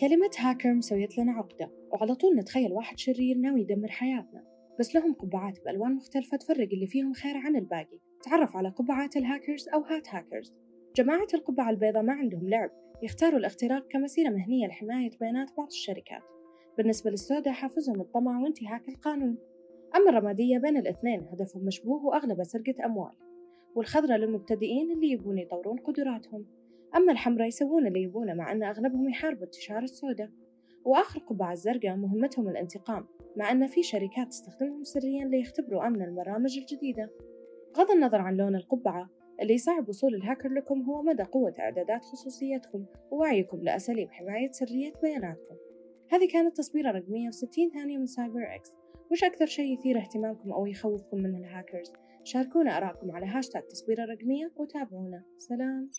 كلمة هاكر مسويت لنا عقدة وعلى طول نتخيل واحد شرير ناوي يدمر حياتنا. بس لهم قبعات بألوان مختلفة تفرق اللي فيهم خير عن الباقي. تعرف على قبعات الهاكرز أو هات هاكرز. جماعة القبعة البيضاء ما عندهم لعب. يختاروا الاختراق كمسيرة مهنية لحماية بيانات بعض الشركات. بالنسبة للسوداء حافظهم الطمع وانتهاك القانون. أما الرمادية بين الاثنين هدفهم مشبوه وأغلب سرقة أموال. والخضرة للمبتدئين اللي يبون يطورون قدراتهم. أما الحمراء يسوون اللي يبونه مع أن أغلبهم يحاربوا انتشار السوداء. وآخر قبعة الزرقاء مهمتهم الانتقام مع أن في شركات تستخدمهم سريا ليختبروا أمن البرامج الجديدة. بغض النظر عن لون القبعة اللي يصعب وصول الهاكر لكم هو مدى قوة إعدادات خصوصيتكم ووعيكم لأساليب حماية سرية بياناتكم. هذه كانت تصبيرة رقمية وستين ثانية من سايبر إكس وش أكثر شيء يثير اهتمامكم أو يخوفكم من الهاكرز؟ شاركونا آراءكم على هاشتاغ تصبيرة رقمية وتابعونا. سلام.